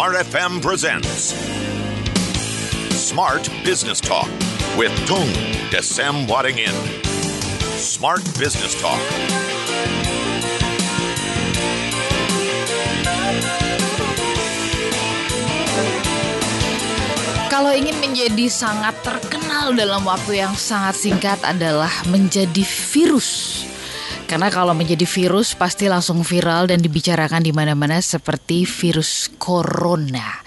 Smart FM presents Smart Business Talk with Tung Desem Wadding In. Smart Business Talk. Kalau ingin menjadi sangat terkenal dalam waktu yang sangat singkat adalah menjadi virus. Karena kalau menjadi virus pasti langsung viral dan dibicarakan di mana-mana seperti virus corona.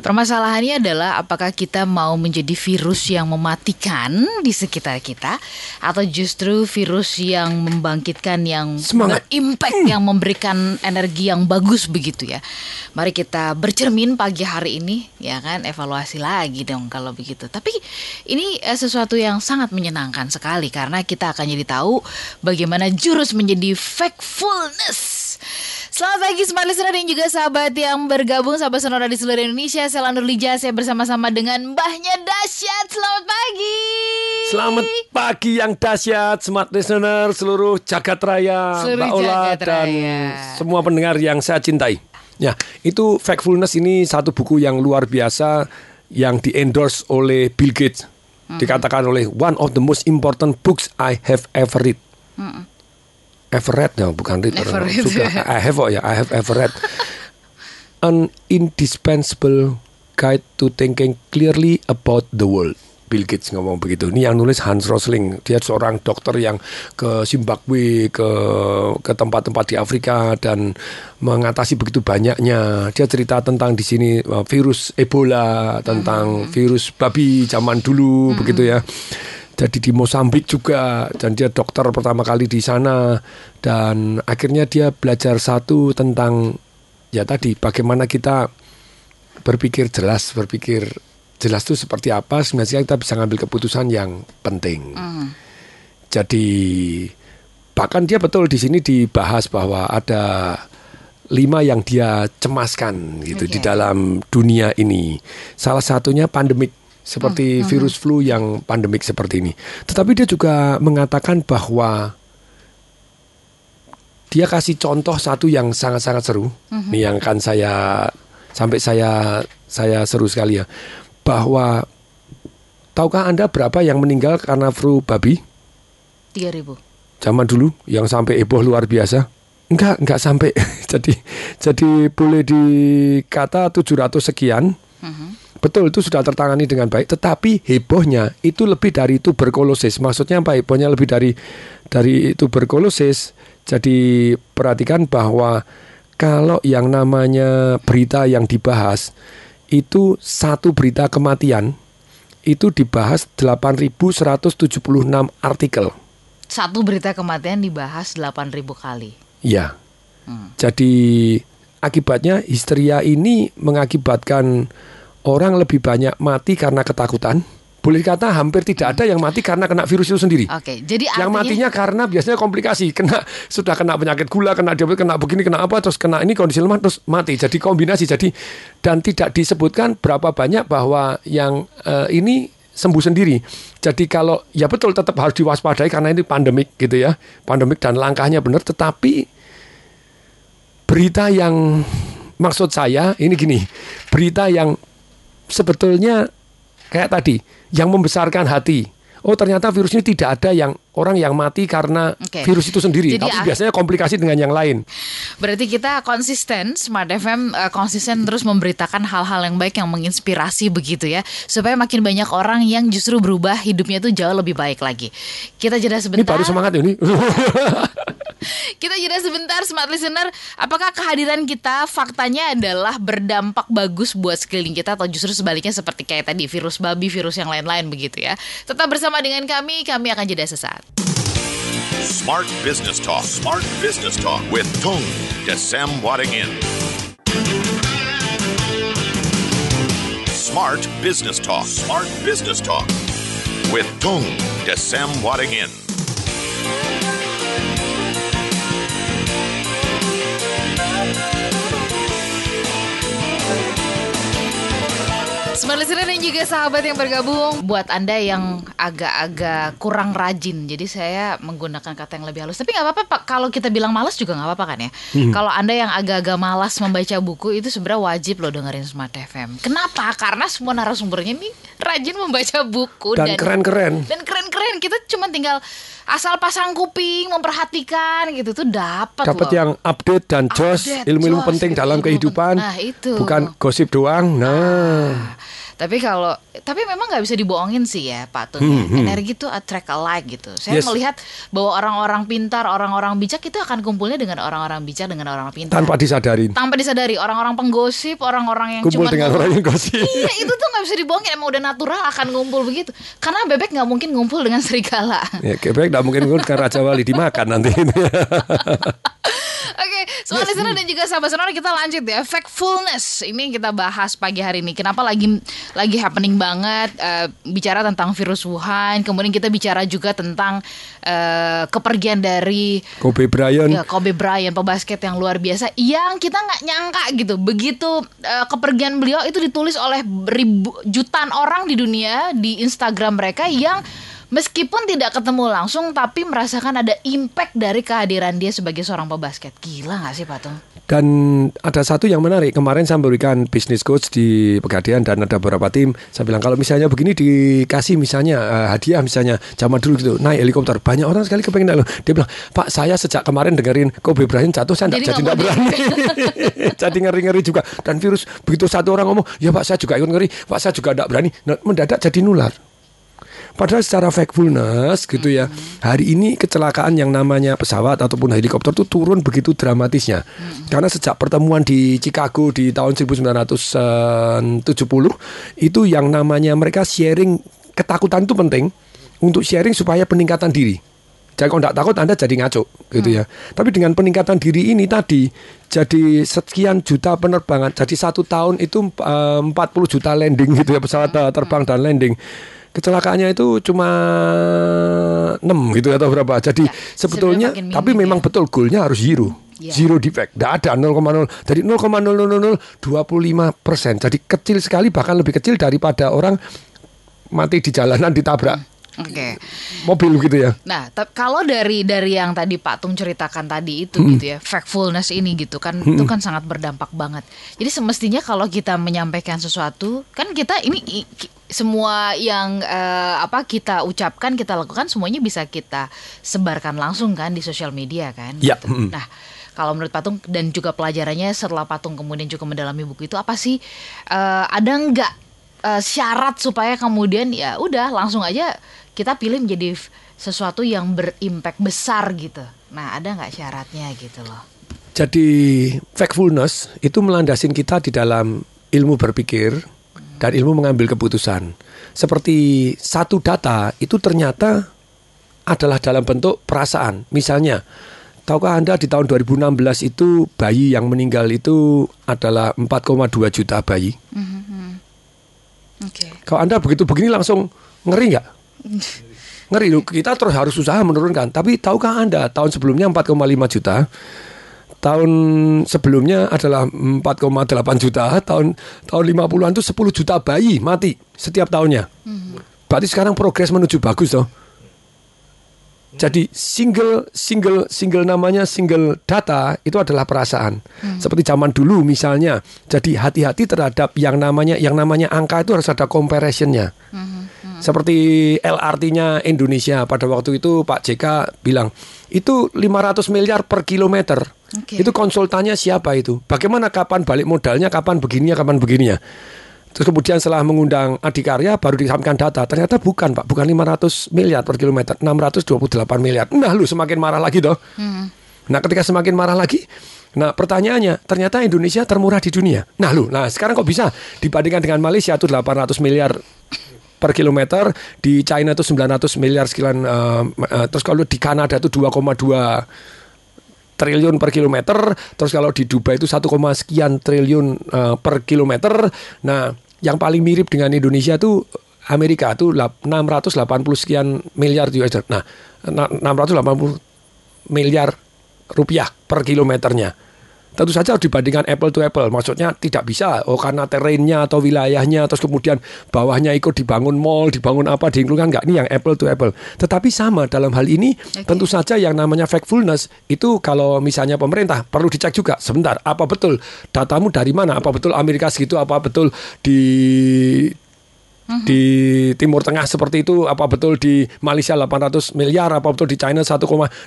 Permasalahannya adalah apakah kita mau menjadi virus yang mematikan di sekitar kita atau justru virus yang membangkitkan yang Semangat. berimpact yang memberikan energi yang bagus begitu ya. Mari kita bercermin pagi hari ini ya kan evaluasi lagi dong kalau begitu. Tapi ini eh, sesuatu yang sangat menyenangkan sekali karena kita akan jadi tahu bagaimana jurus menjadi factfulness. Selamat pagi Smart Listener dan juga sahabat yang bergabung sahabat sonora di seluruh Indonesia. Saya Lanur Lija, saya bersama-sama dengan Mbahnya Dasyat. Selamat pagi. Selamat pagi yang dahsyat, smart listener seluruh jagat raya, Seluruh Mbak Ola jagat dan raya. semua pendengar yang saya cintai. Ya, itu Factfulness ini satu buku yang luar biasa yang di-endorse oleh Bill Gates. Hmm. Dikatakan oleh one of the most important books I have ever read. Ever read ya, bukan read. Hmm. Ever orang. read. Sudah, I have oh ya, I have ever read. An indispensable guide to thinking clearly about the world. Bill Gates ngomong begitu. Ini yang nulis Hans Rosling. Dia seorang dokter yang ke Zimbabwe, ke ke tempat-tempat di Afrika dan mengatasi begitu banyaknya. Dia cerita tentang di sini uh, virus Ebola, tentang virus babi zaman dulu begitu ya. Jadi di Mosambik juga dan dia dokter pertama kali di sana dan akhirnya dia belajar satu tentang ya tadi bagaimana kita berpikir jelas, berpikir jelas itu seperti apa sebenarnya kita bisa ngambil keputusan yang penting. Jadi bahkan dia betul di sini dibahas bahwa ada lima yang dia cemaskan gitu Oke. di dalam dunia ini. Salah satunya pandemik seperti virus flu yang pandemik seperti ini. Tetapi dia juga mengatakan bahwa dia kasih contoh satu yang sangat-sangat seru. Nih yang akan saya sampai saya saya seru sekali ya. Bahwa tahukah Anda berapa yang meninggal karena flu babi? 3000. Zaman dulu yang sampai heboh luar biasa? Enggak, enggak sampai. jadi jadi boleh dikata 700 sekian. Betul itu sudah tertangani dengan baik, tetapi hebohnya itu lebih dari tuberkulosis. Maksudnya apa? Hebohnya lebih dari dari tuberkulosis. Jadi perhatikan bahwa kalau yang namanya berita yang dibahas itu satu berita kematian itu dibahas 8.176 artikel. Satu berita kematian dibahas 8000 kali. Ya. Jadi akibatnya histeria ini mengakibatkan orang lebih banyak mati karena ketakutan. Boleh dikata hampir tidak ada yang mati karena kena virus itu sendiri. Oke, jadi Yang artinya matinya karena biasanya komplikasi, kena sudah kena penyakit gula, kena diabetes, kena begini, kena apa, terus kena ini kondisi lemah, terus mati. Jadi kombinasi. Jadi dan tidak disebutkan berapa banyak bahwa yang eh, ini sembuh sendiri. Jadi kalau ya betul tetap harus diwaspadai karena ini pandemik gitu ya, pandemik dan langkahnya benar. Tetapi berita yang maksud saya ini gini, berita yang sebetulnya kayak tadi yang membesarkan hati. Oh ternyata virus ini tidak ada yang orang yang mati karena Oke. virus itu sendiri, Jadi tapi ah- biasanya komplikasi dengan yang lain. Berarti kita konsisten Smart FM eh, konsisten terus memberitakan hal-hal yang baik yang menginspirasi begitu ya supaya makin banyak orang yang justru berubah hidupnya itu jauh lebih baik lagi. Kita jeda Ini sebentar. baru semangat ini. Kita jeda sebentar Smart Listener. Apakah kehadiran kita faktanya adalah berdampak bagus buat sekeliling kita atau justru sebaliknya seperti kayak tadi virus babi, virus yang lain-lain begitu ya. Tetap bersama dengan kami, kami akan jeda sesaat. Smart Business Talk. Smart Business Talk with Tung Desem Wadding In. Smart Business Talk. Smart Business Talk with Tung Desem Wadding Smart listener dan juga sahabat yang bergabung. Buat Anda yang agak-agak kurang rajin Jadi saya menggunakan kata yang lebih halus. Tapi nggak apa-apa Pak. Kalau kita bilang malas juga nggak apa-apa kan ya? Kalau Anda yang agak-agak malas membaca buku Itu sebenarnya wajib loh dengerin Smart FM Kenapa? Karena semua narasumbernya nih rajin membaca buku Dan keren-keren. Dan keren-keren. Kita cuma tinggal asal pasang kuping Memperhatikan gitu tuh dapat Dapat yang update dan jos ilmu-ilmu penting dalam kehidupan. Nah, itu. Bukan gosip doang. Nah, Tapi kalau tapi memang nggak bisa dibohongin sih ya Pak Tun. ya. Energi itu attract alike gitu. Saya Hmm, Yes. melihat bahwa orang-orang pintar, orang-orang bijak itu akan kumpulnya dengan orang-orang bijak dengan orang pintar. tanpa disadarin. Tanpa disadari orang-orang penggosip, orang-orang yang Kumpul dengan orang yang gosip. Iya itu tuh nggak bisa dibohongin emang udah natural akan ngumpul begitu. Karena bebek nggak mungkin ngumpul dengan serigala. Ya, kebek tidak mungkin ngurus kan Raja Wali dimakan nanti. Oke, soal listener dan juga sahabat sonora kita lanjut ya. Factfulness ini kita bahas pagi hari ini. Kenapa lagi lagi happening banget eh, bicara tentang virus Wuhan. Kemudian kita bicara juga tentang eh, kepergian dari Kobe Bryant. ya Kobe Bryant pebasket yang luar biasa yang kita nggak nyangka gitu. Begitu eh, kepergian beliau itu ditulis oleh ribu jutaan orang di dunia di Instagram mereka yang Meskipun tidak ketemu langsung, tapi merasakan ada impact dari kehadiran dia sebagai seorang pebasket. Gila gak sih, Patung? Dan ada satu yang menarik. Kemarin saya memberikan business coach di Pegadaian dan ada beberapa tim. Saya bilang kalau misalnya begini dikasih misalnya eh, hadiah misalnya zaman dulu gitu naik helikopter. Banyak orang sekali kepengen naik loh. Dia bilang, Pak saya sejak kemarin dengerin Kobe Bryant jatuh saya Jadi mau berani. jadi ngeri-ngeri juga. Dan virus begitu satu orang ngomong, ya Pak saya juga ikut ngeri. Pak saya juga enggak berani. Nah, mendadak jadi nular. Padahal secara factfulness gitu ya, hari ini kecelakaan yang namanya pesawat ataupun helikopter itu turun begitu dramatisnya. Karena sejak pertemuan di Chicago di tahun 1970 itu yang namanya mereka sharing ketakutan itu penting untuk sharing supaya peningkatan diri. Jadi kalau tidak takut Anda jadi ngaco gitu ya. Tapi dengan peningkatan diri ini tadi jadi sekian juta penerbangan. Jadi satu tahun itu eh, 40 juta landing gitu ya pesawat eh, terbang dan landing. Kecelakaannya itu cuma 6 gitu atau berapa. Jadi Ya, sebetulnya tapi memang ya. betul goalnya harus zero. Ya. Zero defect. Tidak ada 0,0. Jadi 0,000025 persen. Jadi kecil sekali bahkan lebih kecil daripada orang mati di jalanan ditabrak Oke. mobil gitu ya. Nah, kalau dari dari yang tadi Pak Tung ceritakan tadi itu Hmm. gitu ya, factfulness ini gitu kan itu kan sangat berdampak banget. Jadi semestinya kalau kita menyampaikan sesuatu, kan kita ini semua yang eh, apa kita ucapkan, kita lakukan semuanya bisa kita sebarkan langsung kan di sosial media kan. Ya, gitu. mm. Nah, kalau menurut Patung dan juga pelajarannya setelah Patung kemudian juga mendalami buku itu apa sih eh, ada nggak eh, syarat supaya kemudian ya udah langsung aja kita pilih menjadi sesuatu yang berimpact besar gitu. Nah, ada nggak syaratnya gitu loh? Jadi factfulness itu melandasin kita di dalam ilmu berpikir dan ilmu mengambil keputusan. Seperti satu data itu ternyata adalah dalam bentuk perasaan. Misalnya, tahukah Anda di tahun 2016 itu bayi yang meninggal itu adalah 4,2 juta bayi. Oke. Kalau Anda begitu begini langsung ngeri nggak? Ngeri loh. Kita terus harus usaha menurunkan. Tapi tahukah Anda tahun sebelumnya 4,5 juta, tahun sebelumnya adalah 4,8 juta, tahun tahun 50-an itu 10 juta bayi mati setiap tahunnya. Berarti sekarang progres menuju bagus toh. Jadi single single single namanya single data itu adalah perasaan. Seperti zaman dulu misalnya. Jadi hati-hati terhadap yang namanya yang namanya angka itu harus ada comparisonnya. Seperti LRT-nya Indonesia pada waktu itu Pak JK bilang itu 500 miliar per kilometer. Oke. Itu konsultannya siapa itu? Bagaimana kapan balik modalnya, kapan begininya, kapan begininya. Terus kemudian setelah mengundang Adikarya baru disampaikan data. Ternyata bukan Pak, bukan 500 miliar per kilometer, 628 miliar. Nah lu semakin marah lagi toh. Nah ketika semakin marah lagi, nah pertanyaannya ternyata Indonesia termurah di dunia. Nah lu, nah sekarang kok bisa dibandingkan dengan Malaysia itu 800 miliar per kilometer, di China itu 900 miliar sekian, eh, eh, terus kalau di Kanada itu 2,2 triliun per kilometer, terus kalau di Dubai itu 1, sekian triliun eh, per kilometer. Nah, yang paling mirip dengan Indonesia itu Amerika itu lap- 680 sekian miliar US dollar. Nah, na- 680 miliar rupiah per kilometernya. Tentu saja harus dibandingkan apple to apple. Maksudnya tidak bisa, oh karena terrainnya atau wilayahnya, terus kemudian bawahnya ikut dibangun mall, dibangun apa, diinginkan nggak. Ini yang apple to apple. Tetapi sama dalam hal ini, tentu saja yang namanya factfulness itu kalau misalnya pemerintah perlu dicek juga. Sebentar, apa betul datamu dari mana? Apa betul Amerika segitu? Apa betul di di Timur Tengah seperti itu apa betul di Malaysia 800 miliar apa betul di China 1,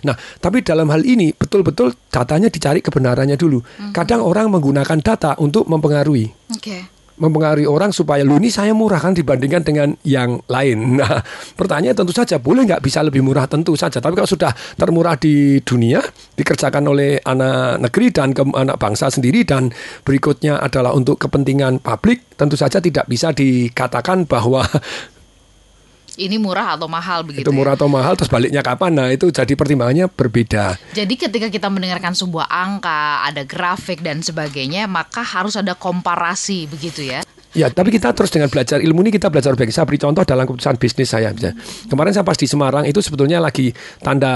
nah tapi dalam hal ini betul-betul datanya dicari kebenarannya dulu. Kadang orang menggunakan data untuk mempengaruhi. Oke. Mempengaruhi orang supaya lu ini saya murah kan dibandingkan dengan yang lain. Nah, pertanyaan tentu saja boleh nggak bisa lebih murah tentu saja. Tapi kalau sudah termurah di dunia dikerjakan oleh anak negeri dan ke anak bangsa sendiri dan berikutnya adalah untuk kepentingan publik tentu saja tidak bisa dikatakan bahwa Ini murah atau mahal begitu itu ya? murah atau mahal terus baliknya kapan. Nah, itu jadi pertimbangannya berbeda. Jadi ketika kita mendengarkan sebuah angka, ada grafik dan sebagainya, maka harus ada komparasi begitu ya. Ya, tapi kita terus dengan belajar ilmu ini kita belajar baik. Saya beri contoh dalam keputusan bisnis saya. misalnya. Kemarin saya pas di Semarang itu sebetulnya lagi tanda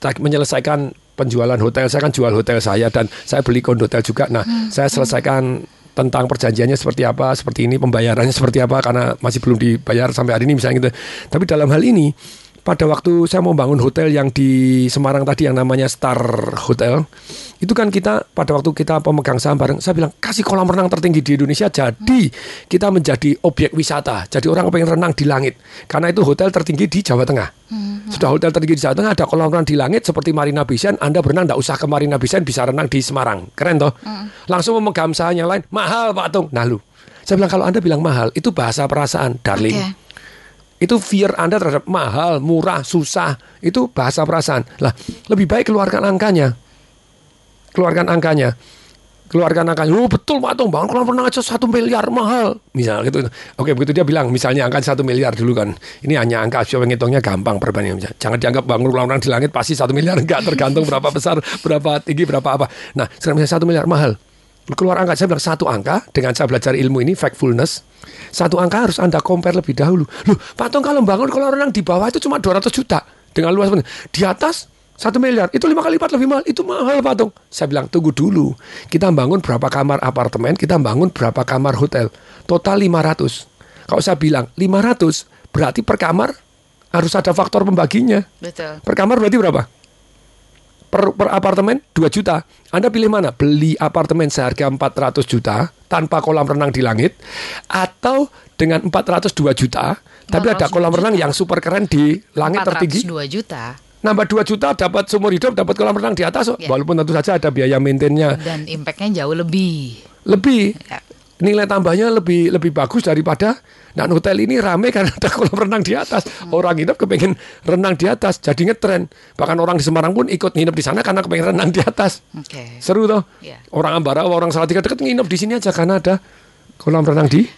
menyelesaikan penjualan hotel. Saya kan jual hotel saya dan saya beli kondotel juga. Nah, saya selesaikan tentang perjanjiannya seperti apa, seperti ini pembayarannya seperti apa karena masih belum dibayar sampai hari ini misalnya gitu. Tapi dalam hal ini pada waktu saya mau bangun hotel yang di Semarang tadi yang namanya Star Hotel, itu kan kita pada waktu kita pemegang saham bareng, saya bilang kasih kolam renang tertinggi di Indonesia, jadi kita menjadi objek wisata, jadi orang pengen renang di langit, karena itu hotel tertinggi di Jawa Tengah. Sudah hotel tertinggi di Jawa Tengah ada kolam renang di langit seperti Marina Bay Sands, Anda berenang tidak usah ke Marina Bay Sands, bisa renang di Semarang, keren toh? Langsung memegang saham yang lain, mahal Pak Tung, nah lu. Saya bilang kalau Anda bilang mahal, itu bahasa perasaan, darling. Oke. Itu fear Anda terhadap mahal, murah, susah. Itu bahasa perasaan. Lah, lebih baik keluarkan angkanya. Keluarkan angkanya. Keluarkan angkanya. Oh betul Pak Tung, bangun kolam renang aja satu miliar mahal. Misal gitu. Oke begitu dia bilang, misalnya angka satu miliar dulu kan. Ini hanya angka, siapa ngitungnya gampang perbandingan. Jangan dianggap bangun kolam renang di langit pasti satu miliar. Enggak, tergantung berapa besar, berapa tinggi, berapa apa. Nah, sekarang misalnya satu miliar mahal. Keluar angka, saya bilang satu angka, dengan saya belajar ilmu ini, factfulness, satu angka harus Anda compare lebih dahulu. Loh, Pak Tong kalau bangun kolam renang di bawah itu cuma 200 juta. Dengan luas di atas satu miliar itu lima kali lipat lebih mahal itu mahal Pak Tong. Saya bilang tunggu dulu. Kita bangun berapa kamar apartemen, kita bangun berapa kamar hotel. Total 500. Kalau saya bilang 500 berarti per kamar harus ada faktor pembaginya. Betul. Per kamar berarti berapa? Per, per apartemen 2 juta. Anda pilih mana? Beli apartemen seharga 400 juta tanpa kolam renang di langit atau dengan 402 juta tapi ada 402 kolam renang juta. yang super keren di langit tertinggi. 402 juta Nambah 2 juta dapat seumur hidup dapat kolam renang di atas Ya. walaupun tentu saja ada biaya maintainnya dan impactnya jauh lebih. lebih Ya. nilai tambahnya lebih lebih bagus daripada nah hotel ini rame karena ada kolam renang di atas orang nginep kepengen renang di atas jadi ngetren bahkan orang di Semarang pun ikut nginep di sana karena kepengen renang di atas Oke. seru toh Iya. orang Ambarawa orang Salatiga deket nginep di sini aja karena ada kolam renang di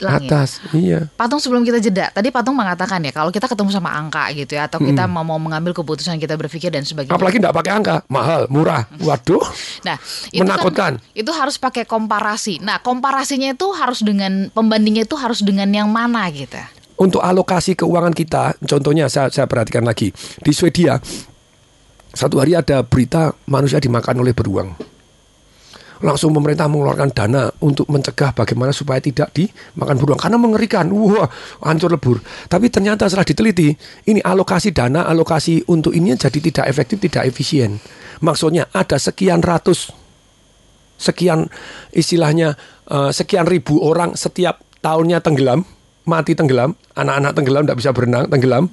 Langit. atas iya Patung sebelum kita jeda, tadi Patung mengatakan ya kalau kita ketemu sama angka gitu ya atau kita mau mau mengambil keputusan kita berpikir dan sebagainya. apalagi tidak pakai angka mahal murah waduh Nah, itu Menakutkan. Kan, itu harus pakai komparasi. Nah, komparasinya itu harus dengan pembandingnya itu harus dengan yang mana gitu. untuk alokasi keuangan kita, contohnya saya, saya perhatikan lagi di Swedia, satu hari ada berita manusia dimakan oleh beruang. Langsung pemerintah mengeluarkan dana untuk mencegah bagaimana supaya tidak dimakan beruang karena mengerikan, wah hancur lebur. Tapi ternyata setelah diteliti, ini alokasi dana, alokasi untuk ini jadi tidak efektif, tidak efisien. Maksudnya ada sekian ratus sekian istilahnya eh, sekian ribu orang setiap tahunnya tenggelam, mati tenggelam, anak-anak tenggelam tidak bisa berenang, tenggelam.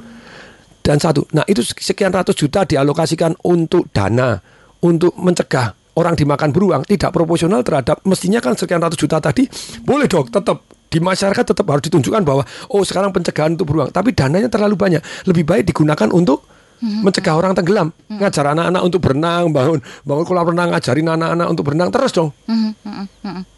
Dan satu, nah itu sekian ratus juta dialokasikan untuk dana, untuk mencegah orang dimakan beruang tidak proporsional terhadap mestinya kan sekian ratus juta tadi boleh dong tetap. Di masyarakat tetap harus ditunjukkan bahwa oh sekarang pencegahan untuk beruang. Tapi dananya terlalu banyak. Lebih baik digunakan untuk mencegah orang tenggelam. Ngajar anak-anak untuk berenang bangun bangun kolam renang ngajarin anak-anak untuk berenang terus dong.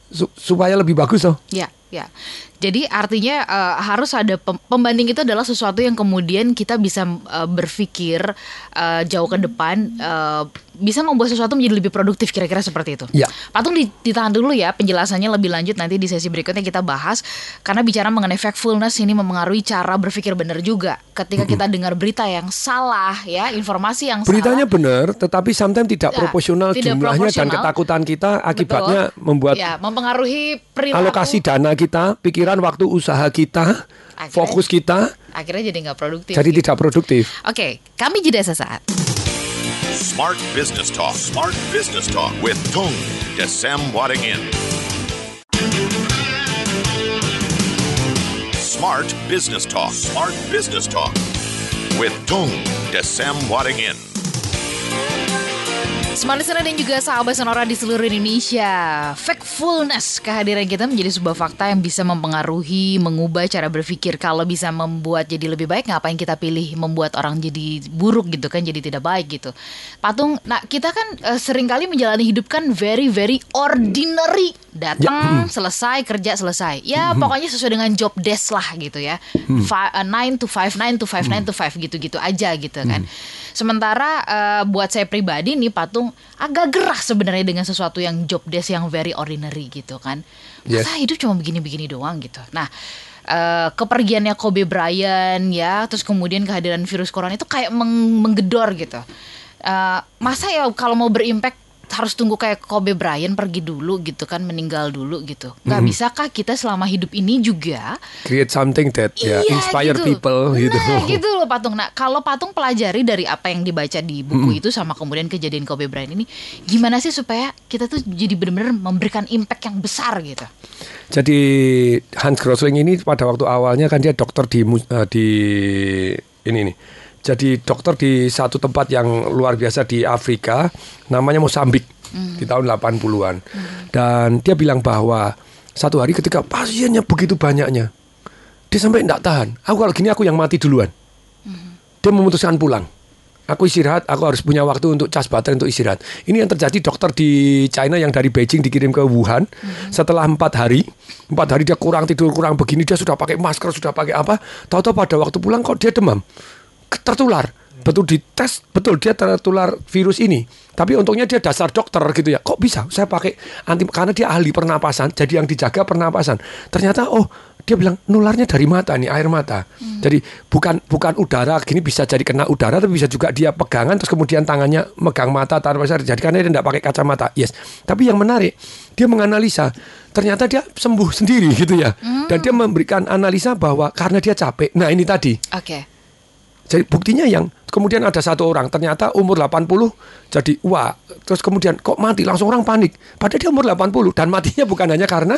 Su- supaya lebih bagus dong Ya, ya. Jadi artinya uh, harus ada pem- pembanding itu adalah sesuatu yang kemudian kita bisa uh, berpikir uh, jauh ke depan uh, bisa membuat sesuatu menjadi lebih produktif kira-kira seperti itu. Ya. Patung ditahan dulu ya penjelasannya lebih lanjut nanti di sesi berikutnya kita bahas karena bicara mengenai factfulness ini mempengaruhi cara berpikir benar juga. Ketika kita dengar berita yang salah ya, informasi yang Beritanya salah. benar, tetapi sometimes tidak Ya, proporsional tidak jumlahnya dan proporsional. ketakutan kita akibatnya Betul. membuat ya, mempengaruhi perilaku. alokasi dana kita, pikiran, waktu, usaha kita, Akhirnya- fokus kita akhirnya jadi nggak produktif. jadi tidak produktif. Oke, kami jeda sesaat. Smart Business Talk. Smart Business Talk with Tung Desem Wadingin. Smart Business Talk. Smart Business Talk with Tung Desem Wadingin. Smart Listener dan juga sahabat Sonora di seluruh Indonesia. Factfulness Kehadiran kita menjadi sebuah fakta yang bisa mempengaruhi Mengubah cara berpikir. Kalau bisa membuat jadi lebih baik Ngapain kita pilih membuat orang jadi buruk gitu kan Jadi tidak baik gitu? Patung, nah kita kan eh, sering kali menjalani hidup kan Very very ordinary. Datang, selesai, kerja, selesai. Ya pokoknya sesuai dengan job desk lah gitu ya. Fi- eh, 9 to 5, 9 to 5, 9 to 5 gitu-gitu aja gitu kan. Sementara eh, buat saya pribadi nih patung agak gerah sebenarnya dengan sesuatu yang job desk yang very ordinary gitu kan. Yes. Masa hidup cuma begini-begini doang gitu. Nah, eh, kepergiannya Kobe Bryant ya, terus kemudian kehadiran virus corona itu kayak meng- menggedor gitu. Eh, masa ya kalau mau berimpact harus tunggu kayak Kobe Bryant pergi dulu gitu kan meninggal dulu gitu nggak bisakah kita selama hidup ini juga Create something that ya Iya, inspire gitu. people gitu. Nah, gitu loh Patung. Nah, kalau Patung pelajari dari apa yang dibaca di buku itu sama kemudian kejadian Kobe Bryant ini, gimana sih supaya kita tuh jadi benar-benar memberikan impact yang besar gitu? Jadi Hans Rosling ini pada waktu awalnya kan dia dokter di eh, di ini nih. Jadi dokter di satu tempat yang luar biasa di Afrika namanya Mosambik di tahun 80-an. Dan dia bilang bahwa satu hari ketika pasiennya begitu banyaknya dia sampai tidak tahan. Aku kalau gini aku yang mati duluan. Dia memutuskan pulang. Aku istirahat, aku harus punya waktu untuk cas baterai untuk istirahat. Ini yang terjadi dokter di China yang dari Beijing dikirim ke Wuhan. Setelah empat hari, empat hari dia kurang tidur, kurang begini, dia sudah pakai masker, sudah pakai apa. Tahu-tahu pada waktu pulang kok dia demam, tertular. Betul dites, betul dia tertular virus ini. Tapi untungnya dia dasar dokter gitu ya. Kok bisa? Saya pakai anti karena dia ahli pernapasan, jadi yang dijaga pernapasan. Ternyata oh dia bilang nularnya dari mata nih air mata. Jadi bukan bukan udara gini bisa jadi kena udara tapi bisa juga dia pegangan terus kemudian tangannya megang mata tanpa sadar. Jadi karena dia tidak pakai kacamata. Yes. Tapi yang menarik dia menganalisa ternyata dia sembuh sendiri gitu ya. Dan dia memberikan analisa bahwa karena dia capek. Nah, ini tadi. Oke. Jadi buktinya yang kemudian ada satu orang ternyata umur 80 jadi wah terus kemudian kok mati? Langsung orang panik. Padahal dia umur 80 dan matinya bukan hanya karena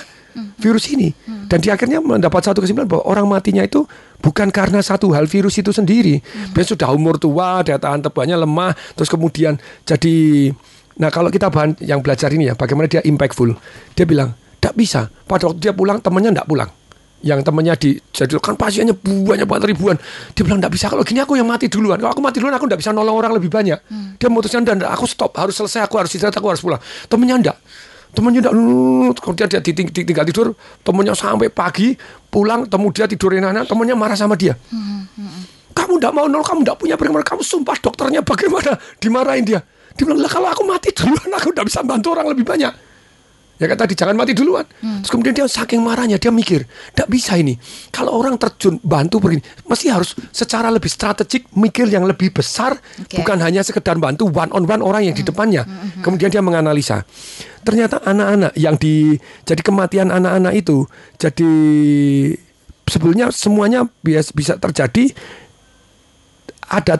virus ini. Dan dia akhirnya mendapat satu kesimpulan bahwa orang matinya itu bukan karena satu hal virus itu sendiri. Dia sudah umur tua daya tahan tubuhnya lemah terus kemudian jadi nah kalau kita bahan yang belajar ini ya bagaimana dia impactful. Dia bilang tidak bisa. Pada waktu dia pulang temannya tidak pulang yang temennya di jadi kan pasiennya banyak banget ribuan. Dia bilang tidak bisa. Kalau gini aku yang mati duluan. Kalau aku mati duluan aku tidak bisa nolong orang lebih banyak. Dia memutuskan dan aku stop. Harus selesai. Aku harus istirahat. Aku harus pulang. Temennya enggak temennya enggak kemudian dia tinggal tidur. Temennya sampai pagi pulang. Temu dia tidurin anak. Temennya marah sama dia. Kamu tidak mau nolong. Kamu tidak punya perkembangan kamu sumpah dokternya bagaimana? Dimarahin dia. Dia bilang lah kalau aku mati duluan aku tidak bisa bantu orang lebih banyak Ya kan tadi jangan mati duluan. Terus kemudian dia saking marahnya dia mikir, tidak bisa ini. Kalau orang terjun bantu begini, mesti harus secara lebih strategik mikir yang lebih besar, Oke. bukan hanya sekedar bantu one on one orang yang di depannya. Kemudian dia menganalisa. Ternyata anak-anak yang di jadi kematian anak-anak itu jadi sebetulnya semuanya bias- bisa terjadi ada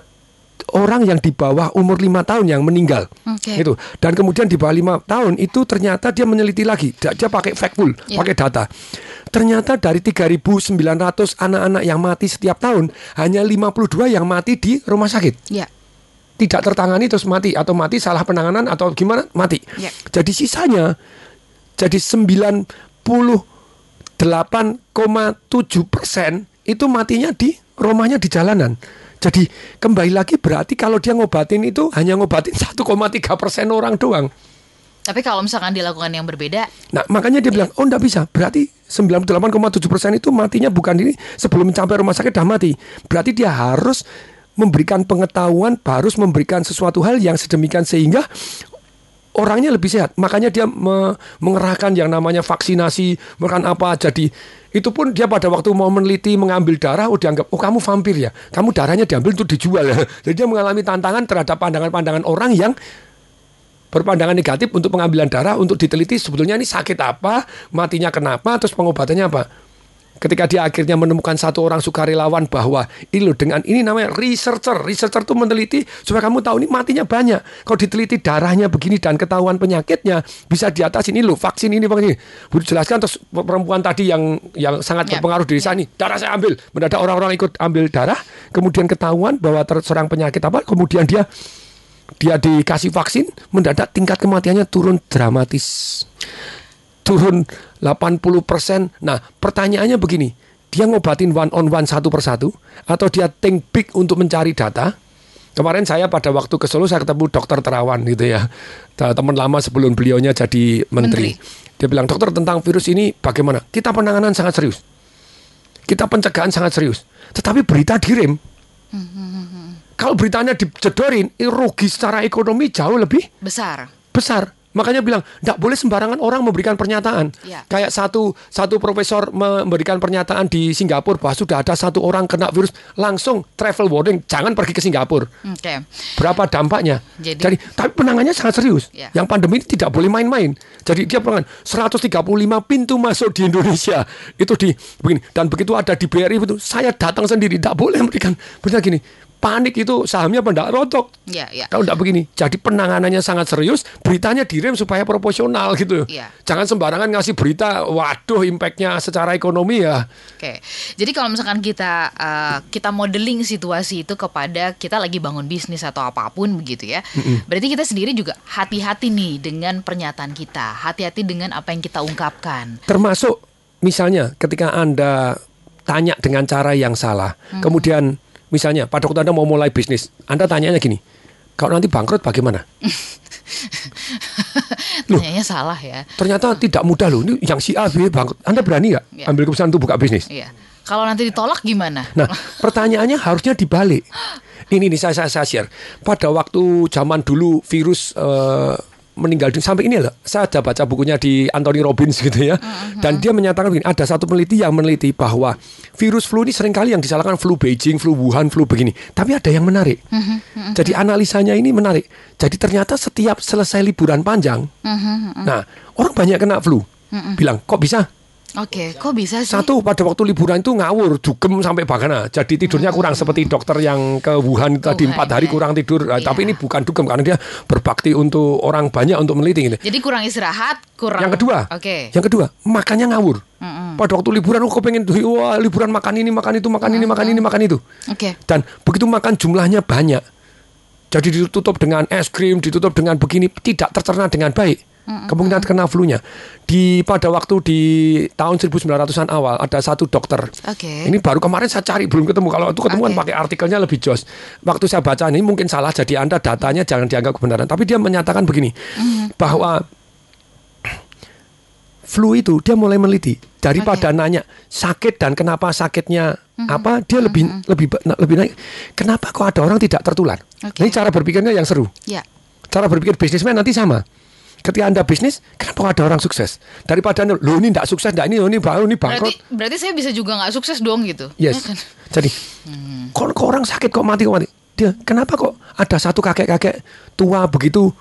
orang yang di bawah umur lima tahun yang meninggal Oke. itu dan kemudian di bawah lima tahun itu ternyata dia meneliti lagi dia, pakai factful Ya. pakai data ternyata dari 3.900 anak-anak yang mati setiap tahun hanya 52 yang mati di rumah sakit Ya. tidak tertangani terus mati atau mati salah penanganan atau gimana mati Ya. jadi sisanya jadi 98,7 persen itu matinya di rumahnya di jalanan. Jadi kembali lagi berarti kalau dia ngobatin itu hanya ngobatin 1,3 persen orang doang. Tapi kalau misalkan dilakukan yang berbeda, Nah makanya dia bilang oh enggak bisa berarti 98,7 persen itu matinya bukan ini sebelum mencapai rumah sakit dah mati. Berarti dia harus memberikan pengetahuan, harus memberikan sesuatu hal yang sedemikian sehingga orangnya lebih sehat. Makanya dia me mengerahkan yang namanya vaksinasi, makan apa. Jadi itu pun dia pada waktu mau meneliti mengambil darah, oh dianggap oh kamu vampir ya, kamu darahnya diambil untuk dijual ya. Jadi dia mengalami tantangan terhadap pandangan-pandangan orang yang berpandangan negatif untuk pengambilan darah untuk diteliti sebetulnya ini sakit apa, matinya kenapa, terus pengobatannya apa. Ketika dia akhirnya menemukan satu orang sukarelawan bahwa ini loh dengan ini namanya researcher. Researcher itu meneliti supaya kamu tahu ini matinya banyak. Kalau diteliti darahnya begini dan ketahuan penyakitnya bisa di atas ini loh vaksin ini vaksin ini. Budi jelaskan terus perempuan tadi yang yang sangat Ya. berpengaruh di desa ini darah saya ambil. Mendadak orang-orang ikut ambil darah, kemudian ketahuan bahwa terserang penyakit apa, kemudian dia dia dikasih vaksin, mendadak tingkat kematiannya turun dramatis. Turun 80%. Nah, pertanyaannya begini, dia ngobatin one on one satu persatu atau dia think big untuk mencari data? Kemarin saya pada waktu ke Solo saya ketemu dokter Terawan gitu ya. Teman lama sebelum beliaunya jadi menteri. Dia bilang, "Dokter tentang virus ini bagaimana?" Kita penanganan sangat serius. Kita pencegahan sangat serius. Tetapi berita direm. Kalau beritanya dijedorin, rugi secara ekonomi jauh lebih Besar. besar. Makanya bilang, tidak boleh sembarangan orang memberikan pernyataan. Ya. Kayak satu satu profesor memberikan pernyataan di Singapura bahwa sudah ada satu orang kena virus, langsung travel warning, jangan pergi ke Singapura. Oke. Berapa dampaknya? Jadi- tapi penangannya sangat serius. Ya. Yang pandemi ini tidak boleh main-main. Jadi dia pengen 135 pintu masuk di Indonesia. Itu di begini dan begitu ada di BRI itu saya datang sendiri, tidak boleh memberikan benar gini. Panik itu sahamnya pendak rotok. Ya, ya. Kalau tidak begini, jadi penanganannya sangat serius, beritanya direm supaya proporsional gitu. Iya. Jangan sembarangan ngasih berita, waduh impactnya secara ekonomi ya. Oke, jadi kalau misalkan kita uh, kita modeling situasi itu kepada kita lagi bangun bisnis atau apa pun begitu ya, berarti kita sendiri juga hati-hati nih dengan pernyataan kita, hati-hati dengan apa yang kita ungkapkan. Termasuk misalnya ketika Anda tanya dengan cara yang salah, kemudian misalnya pada waktu Anda mau mulai bisnis, Anda tanyanya gini, kalau nanti bangkrut bagaimana? Tanyanya salah ya. Ternyata tidak mudah loh, ini yang si A, B bangkrut. Anda berani nggak Iya. ambil keputusan untuk buka bisnis? Iya. Kalau nanti ditolak gimana? Nah, pertanyaannya harusnya dibalik. Ini nih saya, saya, saya share. Pada waktu zaman dulu virus eh, meninggal dunia sampai ini loh. Saya ada baca bukunya di Anthony Robbins gitu ya. Dan dia menyatakan begini, ada satu peneliti yang meneliti bahwa virus flu ini sering kali yang disalahkan flu Beijing, flu Wuhan, flu begini. Tapi ada yang menarik. Jadi analisanya ini menarik. Jadi ternyata setiap selesai liburan panjang, nah orang banyak kena flu. Bilang, kok bisa? Oke, kok bisa sih? Satu pada waktu liburan itu ngawur, dugem sampai bagaimana. Jadi tidurnya kurang seperti dokter yang ke Wuhan itu tadi empat hari ya. kurang tidur. Iya. Tapi ini bukan dugem karena dia berbakti untuk orang banyak untuk meneliti gitu. Jadi kurang istirahat, kurang. Yang kedua, Oke. yang kedua makannya ngawur. Pada waktu liburan aku pengen wah liburan makan ini makan itu makan ini makan ini makan itu. Oke. Dan begitu makan jumlahnya banyak. Jadi ditutup dengan es krim, ditutup dengan begini tidak tercerna dengan baik. Kemungkinan kena flu-nya. Di pada waktu di tahun 1900-an awal ada satu dokter. Oke. Ini baru kemarin saya cari belum ketemu. Kalau itu ketemu kan Oke. pakai artikelnya lebih jos. Waktu saya baca ini mungkin salah jadi Anda datanya jangan dianggap kebenaran. Tapi dia menyatakan begini bahwa flu itu dia mulai meneliti daripada nanya sakit dan kenapa sakitnya apa dia lebih lebih ba- lebih naik kenapa kok ada orang tidak tertular Oke. ini cara berpikirnya yang seru Ya. cara berpikir bisnismen nanti sama ketika anda bisnis kenapa ada orang sukses daripada lo ini tidak sukses tidak ini lo ini baru ini Berarti bangkrut berarti saya bisa juga nggak sukses dong gitu. yes Ya kan? jadi kok, kok orang sakit kok mati kok mati dia kenapa kok ada satu kakek kakek tua begitu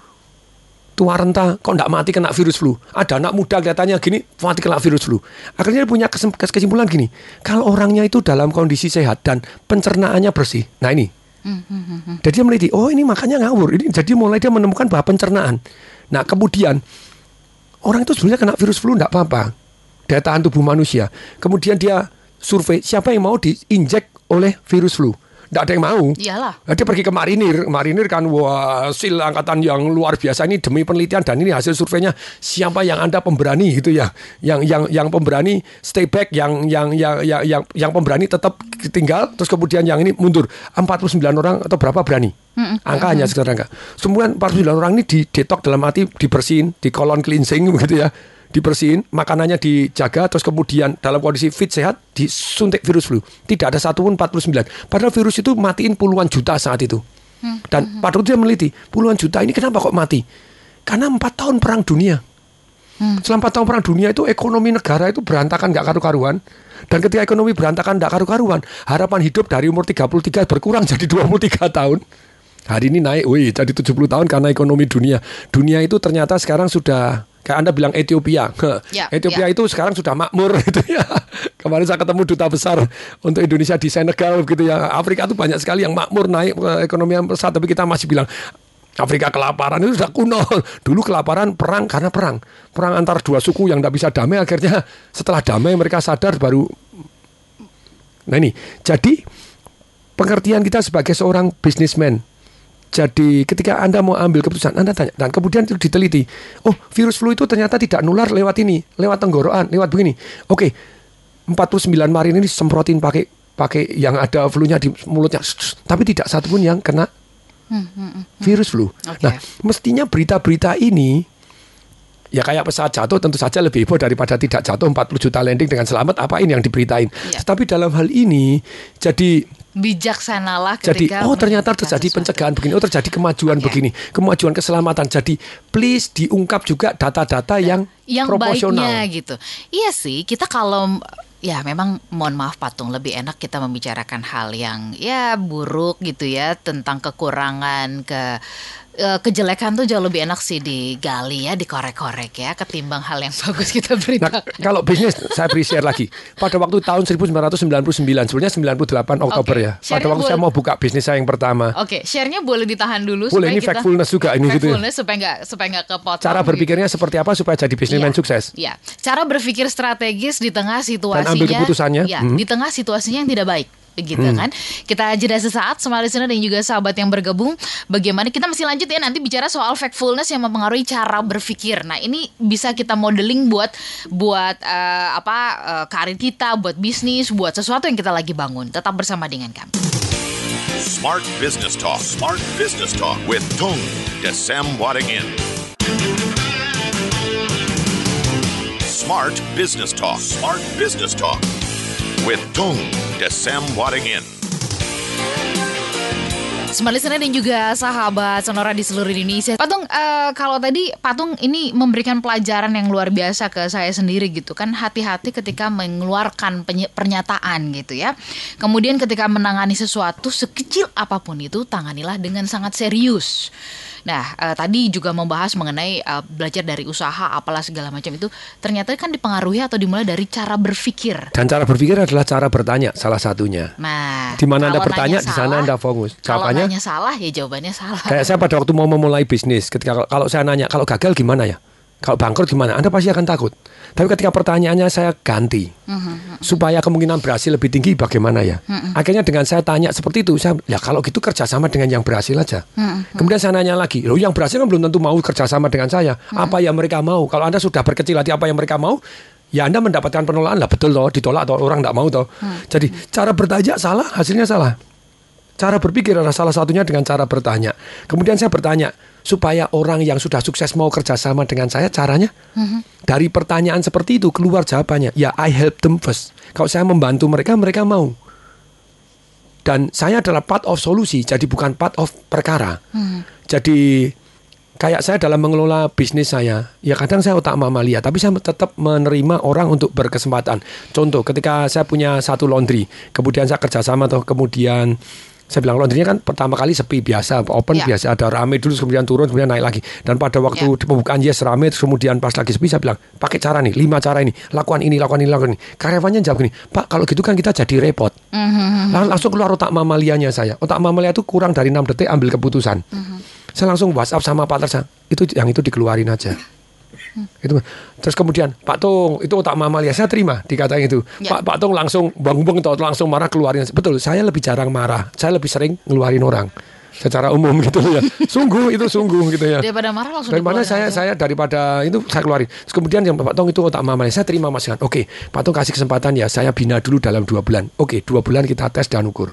tua renta kok tidak mati kena virus flu. Ada anak muda kelihatannya gini mati kena virus flu. Akhirnya dia punya kesimpulan gini, kalau orangnya itu dalam kondisi sehat dan pencernaannya bersih. Nah ini. Jadi dia meneliti, oh ini makanya ngawur. Ini jadi mulai dia menemukan bahwa pencernaan. Nah kemudian orang itu sebenarnya kena virus flu tidak apa-apa. Daya tahan tubuh manusia. Kemudian dia survei siapa yang mau diinjek oleh virus flu. Tidak ada yang mau. Iyalah. Dia pergi ke marinir, marinir kan wah sil angkatan yang luar biasa ini demi penelitian. Dan ini hasil surveinya siapa yang anda pemberani gitu ya, yang yang yang pemberani stay back, yang yang yang yang yang, yang pemberani tetap tinggal, terus kemudian yang ini mundur. 49 orang atau berapa berani, angkanya sekarang angka. Semua 49 orang ini di detok dalam arti dibersihin, di kolon cleansing begitu ya, dibersihin, makanannya dijaga, terus kemudian dalam kondisi fit sehat disuntik virus flu. Tidak ada satupun 49. Padahal virus itu matiin puluhan juta saat itu. Dan Pak Dokter dia meneliti puluhan juta ini kenapa kok mati? Karena empat tahun perang dunia. Selama empat tahun perang dunia itu ekonomi negara itu berantakan nggak karu-karuan. Dan ketika ekonomi berantakan nggak karu-karuan, harapan hidup dari umur 33 berkurang jadi 23 tahun. Hari ini naik, wih, jadi 70 tahun karena ekonomi dunia. Dunia itu ternyata sekarang sudah kayak Anda bilang Ethiopia. Ya, Ethiopia ya. itu sekarang sudah makmur gitu ya. Kemarin saya ketemu duta besar untuk Indonesia di Senegal gitu ya. Afrika itu banyak sekali yang makmur naik eh, ekonomi yang pesat tapi kita masih bilang Afrika kelaparan itu sudah kuno. Dulu kelaparan perang karena perang. Perang antar dua suku yang tidak bisa damai akhirnya setelah damai mereka sadar baru Nah ini, jadi pengertian kita sebagai seorang bisnismen. Jadi ketika Anda mau ambil keputusan, Anda tanya dan kemudian itu diteliti. Oh, virus flu itu ternyata tidak nular lewat ini, lewat tenggorokan, lewat begini. Oke. 49 marin ini semprotin pakai pakai yang ada flu-nya di mulutnya. Tapi tidak satupun yang kena virus flu. Oke. Nah, mestinya berita-berita ini ya kayak pesawat jatuh tentu saja lebih heboh daripada tidak jatuh 40 juta landing dengan selamat apa ini yang diberitain. Iya. Tetapi dalam hal ini jadi Bijaksanalah jadi ketika oh ternyata terjadi sesuatu. pencegahan begini, oh terjadi kemajuan Oke. begini, kemajuan keselamatan. Jadi please diungkap juga data-data yang, yang proporsional. baiknya gitu. Iya sih, kita kalau ya memang mohon maaf patung lebih enak kita membicarakan hal yang ya buruk gitu ya tentang kekurangan ke kejelekan tuh jauh lebih enak sih digali ya dikorek-korek ya ketimbang hal yang bagus kita Nah, beritakan. kalau bisnis saya beri share lagi. Pada waktu tahun 1999, sebenarnya 98 Oktober Oke, ya. Pada waktu saya mau buka bisnis saya yang pertama. Oke, share-nya boleh ditahan dulu Boleh, ini kita factfulness juga ini gitu ya. Factfulness supaya nggak supaya nggak kepotong. Cara gitu. berpikirnya seperti apa supaya jadi bisnismen Iya, sukses? Iya, cara berpikir strategis di tengah situasinya. ambil keputusannya. Iya, Hmm. di tengah situasinya yang tidak baik. Begitu kan? Kita jeda sesaat Semua listener dan juga sahabat yang bergabung. Bagaimana? Kita masih lanjut ya Nanti bicara soal factfulness Yang mempengaruhi cara berpikir. Nah ini bisa kita modeling buat Buat eh, apa eh, karir kita Buat bisnis Buat sesuatu yang kita lagi bangun. Tetap bersama dengan kami. Smart Business Talk. Smart Business Talk with Tung Desem Wadingin. Smart Business Talk. Smart Business Talk with Tung Desem Wadingin. Semua listener dan juga sahabat Sonora di seluruh Indonesia. Patung, eh, kalau tadi Patung ini memberikan pelajaran yang luar biasa ke saya sendiri gitu kan. Hati-hati ketika mengeluarkan pernyataan gitu ya. Kemudian ketika menangani sesuatu sekecil apa pun itu, tanganilah dengan sangat serius. Nah, eh, tadi juga membahas mengenai eh, belajar dari usaha apalah segala macam itu ternyata kan dipengaruhi atau dimulai dari cara berpikir. Dan cara berpikir adalah cara bertanya salah satunya. Nah, Di mana Anda kalau bertanya, di sana Anda fokus. Kalau Jawabannya nanya salah ya jawabannya salah. Kayak saya pada waktu mau memulai bisnis, ketika kalau saya nanya kalau gagal gimana ya, kalau bangkrut gimana, Anda pasti akan takut. Tapi ketika pertanyaannya saya ganti, supaya kemungkinan berhasil lebih tinggi bagaimana ya? Akhirnya dengan saya tanya seperti itu, saya ya kalau gitu kerjasama dengan yang berhasil aja. Kemudian saya nanya lagi, loh yang berhasil kan belum tentu mau kerjasama dengan saya. Apa yang mereka mau? Kalau Anda sudah berkecil hati apa yang mereka mau, ya Anda mendapatkan penolakan lah betul toh, ditolak atau orang tidak mau toh. Jadi cara bertanya salah, hasilnya salah. Cara berpikir adalah salah satunya dengan cara bertanya. Kemudian saya bertanya, supaya orang yang sudah sukses mau kerjasama dengan saya, caranya? Dari pertanyaan seperti itu keluar jawabannya. Ya, I help them first. Kalau saya membantu mereka, mereka mau. Dan saya adalah part of solusi, jadi bukan part of perkara. Jadi kayak saya dalam mengelola bisnis saya, ya kadang saya otak mamalia, tapi saya tetap menerima orang untuk berkesempatan. Contoh, ketika saya punya satu laundry, kemudian saya kerjasama atau kemudian saya bilang laundrynya kan pertama kali sepi biasa, open Ya. biasa ada rame dulu, kemudian turun, kemudian naik lagi. Dan pada waktu Ya. pembukaan yes rame, terus kemudian pas lagi sepi saya bilang pakai cara nih, lima cara ini, lakukan ini, lakukan ini, lakukan ini. Karyawannya jawab gini, Pak kalau gitu kan kita jadi repot. Lang- langsung keluar otak mamalianya saya. Otak mamalia itu kurang dari 6 detik ambil keputusan. Saya langsung WhatsApp sama partner saya. Itu yang itu dikeluarin aja. Itu. Terus kemudian Pak Tung itu otak mamalia saya terima dikatain itu. Ya. Pak Pak Tung langsung bang-bang atau langsung marah keluarin. Betul, saya lebih jarang marah. Saya lebih sering ngeluarin orang secara umum gitu ya. Sungguh itu sungguh gitu ya. Daripada marah langsung Daripada saya aja. saya daripada itu saya keluarin. Terus kemudian yang Pak Tong itu otak mamalia saya terima masukan. Oke, Pak Tong kasih kesempatan ya saya bina dulu dalam dua bulan. Oke, dua bulan kita tes dan ukur.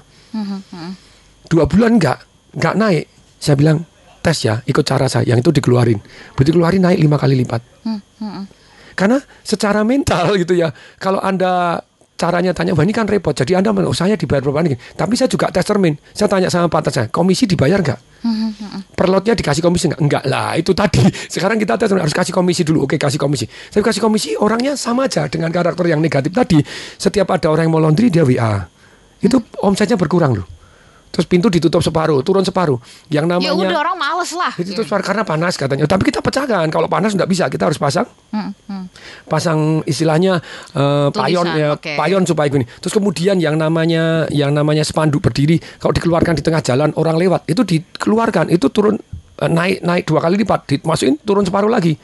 Dua bulan enggak enggak naik. Saya bilang tes ya ikut cara saya yang itu dikeluarin. Begitu keluarin naik lima kali lipat. Karena secara mental gitu ya, kalau Anda caranya tanya, wah ini kan repot. Jadi Anda, oh saya dibayar berapa nih? Tapi saya juga tes termin. Saya tanya sama partner saya, komisi dibayar nggak? Perlotnya dikasih komisi nggak? Enggak lah, itu tadi. Sekarang kita tes harus kasih komisi dulu. Oke, kasih komisi. Saya kasih komisi, orangnya sama aja dengan karakter yang negatif tadi. Setiap ada orang yang mau laundry, dia WA. Itu omsetnya berkurang loh. Terus pintu ditutup separuh, turun separuh. Yang namanya Ya udah orang males lah. itu tuh karena panas katanya. Tapi kita pecahkan. Kalau panas nggak bisa, kita harus pasang, Hmm, hmm. pasang istilahnya eh, payon ya, oke. payon supaya gini. Terus kemudian yang namanya yang namanya spanduk berdiri, kalau dikeluarkan di tengah jalan orang lewat, itu dikeluarkan, itu turun eh, naik naik dua kali lipat, dimasukin turun separuh lagi.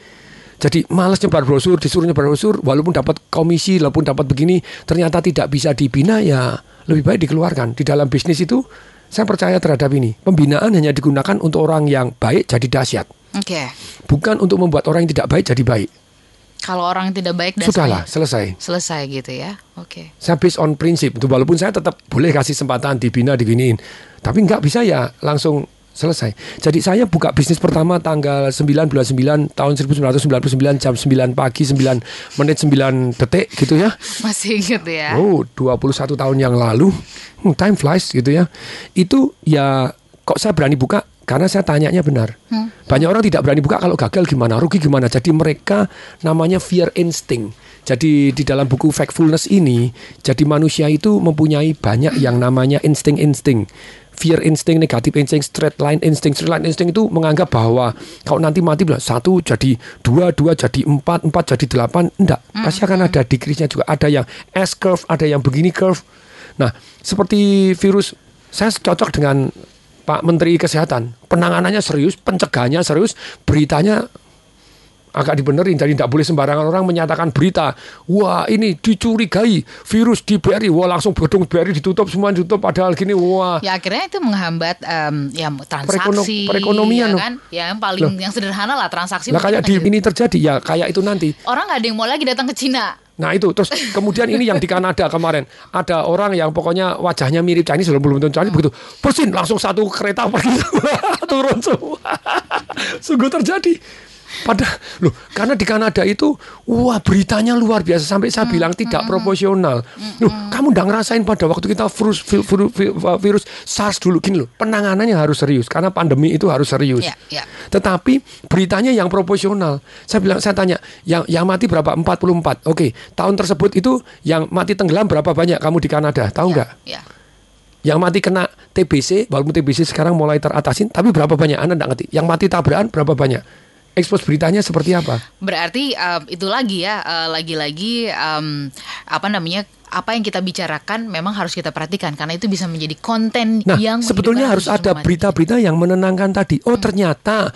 Jadi males nyebar brosur, disuruh nyebar brosur, walaupun dapat komisi, walaupun dapat begini, ternyata tidak bisa dibina, ya lebih baik dikeluarkan. Di dalam bisnis itu, saya percaya terhadap ini. Pembinaan hanya digunakan untuk orang yang baik jadi dahsyat. Oke. Bukan untuk membuat orang yang tidak baik jadi baik. Kalau orang yang tidak baik dan Sudahlah, selesai. selesai gitu ya. Oke. Saya based on prinsip. Itu walaupun saya tetap boleh kasih kesempatan dibina, diginiin. Tapi nggak bisa ya langsung selesai. Jadi saya buka bisnis pertama tanggal 9 bulan 9 tahun 1999 jam 9 pagi 9 menit 9 detik gitu ya. Masih inget ya. Oh, 21 tahun yang lalu. Hmm, time flies gitu ya. Itu ya kok saya berani buka karena saya tanyanya benar. Banyak orang tidak berani buka kalau gagal gimana, rugi gimana. Jadi mereka namanya fear instinct. Jadi di dalam buku Factfulness ini, jadi manusia itu mempunyai banyak yang namanya insting-insting. Fear instinct, negatif instinct, straight line instinct. Straight line instinct itu menganggap bahwa kalau nanti mati bilang satu jadi dua, dua jadi empat, empat jadi delapan. Enggak, pasti akan ada decrease-nya juga. Ada yang S curve, ada yang begini curve. Nah, seperti virus, saya cocok dengan Pak Menteri Kesehatan. Penanganannya serius, pencegahannya serius, beritanya agak dibenerin. Jadi tidak boleh sembarangan orang menyatakan berita. Wah ini dicurigai virus di BRI. Wah langsung gedung BRI ditutup semua ditutup. Padahal gini wah. Ya akhirnya itu menghambat em, ya Perekono- transaksi perekonomian ya loh. kan? Ya yang paling yang sederhana lah transaksi. Lah kayak di ini terjadi ya kayak itu nanti. Orang nggak ada yang mau lagi datang ke Cina. Nah itu terus kemudian ini yang di Kanada kemarin ada orang yang pokoknya wajahnya mirip Chinese belum belum tentu Chinese begitu bersin langsung satu kereta pergi turun semua sungguh terjadi pada loh karena di Kanada itu wah beritanya luar biasa sampai saya bilang tidak proporsional loh kamu nggak ngerasain pada waktu kita virus vi- vi- vi- virus SARS dulu gini loh penanganannya harus serius karena pandemi itu harus serius Ya, ya. tetapi beritanya yang proporsional. Saya bilang saya tanya, yang yang mati berapa? 44. Oke, tahun tersebut itu yang mati tenggelam berapa banyak kamu di Kanada? Tahu nggak? Ya. Yang mati kena TBC, walaupun TBC sekarang mulai teratasin, tapi berapa banyak? Anda nggak ngerti. Yang mati tabrakan berapa banyak? Expose beritanya seperti apa? Berarti em, itu lagi ya, eh, lagi-lagi em, apa namanya? Apa yang kita bicarakan memang harus kita perhatikan karena itu bisa menjadi konten Nah, yang sebetulnya harus ada berita-berita yang menenangkan tadi. Oh, ternyata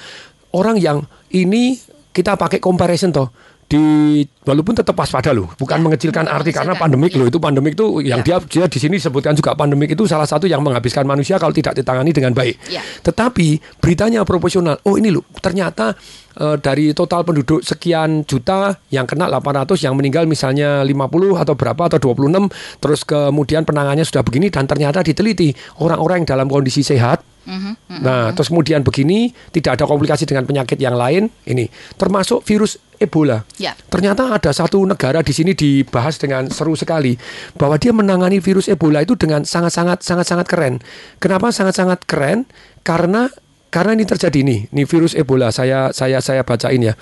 orang yang ini kita pakai comparison toh di walaupun tetap waspada loh, bukan Ya, mengecilkan arti karena pandemik Ya. loh itu pandemik itu yang dia Ya. dia di sini disebutkan juga pandemik itu salah satu yang menghabiskan manusia kalau tidak ditangani dengan baik. Ya. Tetapi beritanya proporsional. Oh ini loh ternyata eh, dari total penduduk sekian juta yang kena 800 yang meninggal misalnya 50 atau berapa atau 26 terus kemudian penanganannya sudah begini dan ternyata diteliti orang-orang yang dalam kondisi sehat Mhm, Nah, terus kemudian begini, tidak ada komplikasi dengan penyakit yang lain, ini termasuk virus Ebola. Ya. Ternyata ada satu negara di sini dibahas dengan seru sekali bahwa dia menangani virus Ebola itu dengan sangat-sangat sangat-sangat keren. Kenapa sangat-sangat keren? Karena karena ini terjadi nih, nih virus Ebola saya saya saya bacain ya.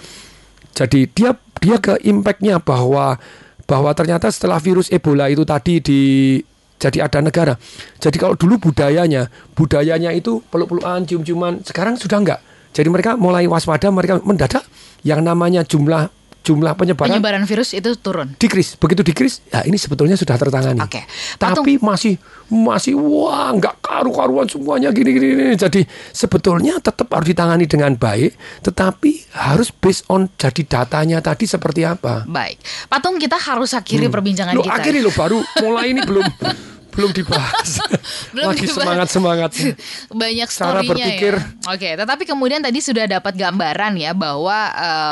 Jadi dia dia ke impactnya bahwa bahwa ternyata setelah virus Ebola itu tadi di jadi ada negara. Jadi kalau dulu budayanya budayanya itu peluk-pelukan, cium-ciuman, sekarang sudah enggak. Jadi mereka mulai waspada, mereka mendadak yang namanya jumlah jumlah penyebaran penyebaran virus itu turun. dikris. Begitu dikris, ya ini sebetulnya sudah tertangani. Oke. Patung- Tapi masih masih wah nggak karu-karuan semuanya gini, gini gini. Jadi sebetulnya tetap harus ditangani dengan baik, tetapi harus based on jadi datanya tadi seperti apa. Baik, patung kita harus akhiri perbincangan Lo kita. akhirnya lo baru mulai ini belum belum dibahas. Belum Lagi semangat semangat. banyak Cara story-nya berpikir. ya. Oke, tetapi kemudian tadi sudah dapat gambaran ya bahwa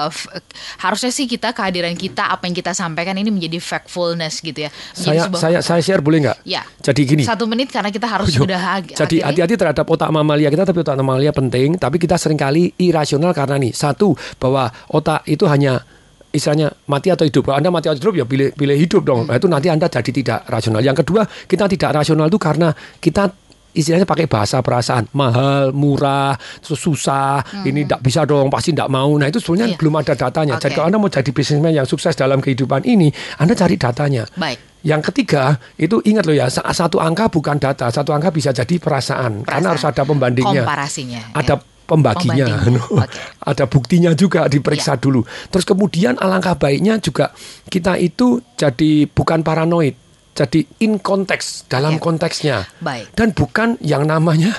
f- harusnya sih kita kehadiran kita apa yang kita sampaikan ini menjadi factfulness gitu ya. Menjadi Saya sebuah- saya saya share boleh nggak? Ya. Jadi gini. Satu menit karena kita harus Yo, sudah ag- Jadi hati-hati terhadap otak mamalia kita, tapi otak mamalia penting. Tapi kita sering kali irasional karena nih satu bahwa otak itu hanya istilahnya mati atau hidup. Kalau Anda mati atau hidup ya pilih pilih hidup dong. Nah, itu nanti Anda jadi tidak rasional. Yang kedua, kita tidak rasional itu karena kita istilahnya pakai bahasa perasaan mahal, murah, susah, ini tidak bisa dong, pasti tidak mau. Nah itu sebenarnya Iya. belum ada datanya. Jadi Oke. kalau anda mau jadi bisnismen yang sukses dalam kehidupan ini, anda cari datanya. Baik. Yang ketiga itu ingat loh ya, sa- satu angka bukan data, satu angka bisa jadi perasaan, karena harus Perasaan. ada pembandingnya. Komparasinya, Ada ya. Pembaginya, Pembandingnya. Oke. ada buktinya juga diperiksa Ya. dulu. Terus kemudian alangkah baiknya juga kita itu jadi bukan paranoid, jadi in konteks dalam Oke. konteksnya. Baik. Dan bukan yang namanya.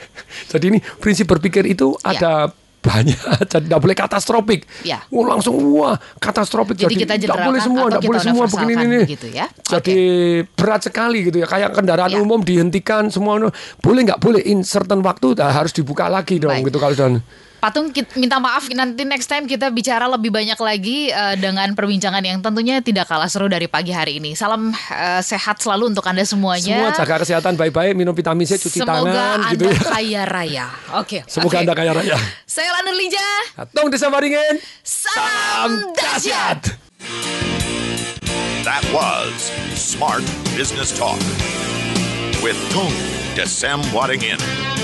jadi ini prinsip berpikir itu Ya. ada banyak, jadi tidak boleh katastrofik. Ya. Oh, langsung wah katastropik. Jadi kita tidak boleh semua, tidak boleh semua begini ini. begitu ya. Jadi berat sekali gitu ya. Kayak kendaraan Ya. umum dihentikan semua. Boleh nggak boleh in certain waktu dah harus dibuka lagi dong Baik. gitu kalau sudah. Patung minta maaf nanti next time kita bicara lebih banyak lagi eh, dengan perbincangan yang tentunya tidak kalah seru dari pagi hari ini. Salam eh, sehat selalu untuk Anda Semua semuanya. jaga kesehatan baik-baik, minum vitamin C, cuci Semoga tangan Anda gitu ya. kaya raya. Oke. Semoga oke. Anda kaya raya. Saya Lana Lija. Tong desa Waringin. Salam dahsyat. That was Smart Business Talk with Tung Desem Wadding In.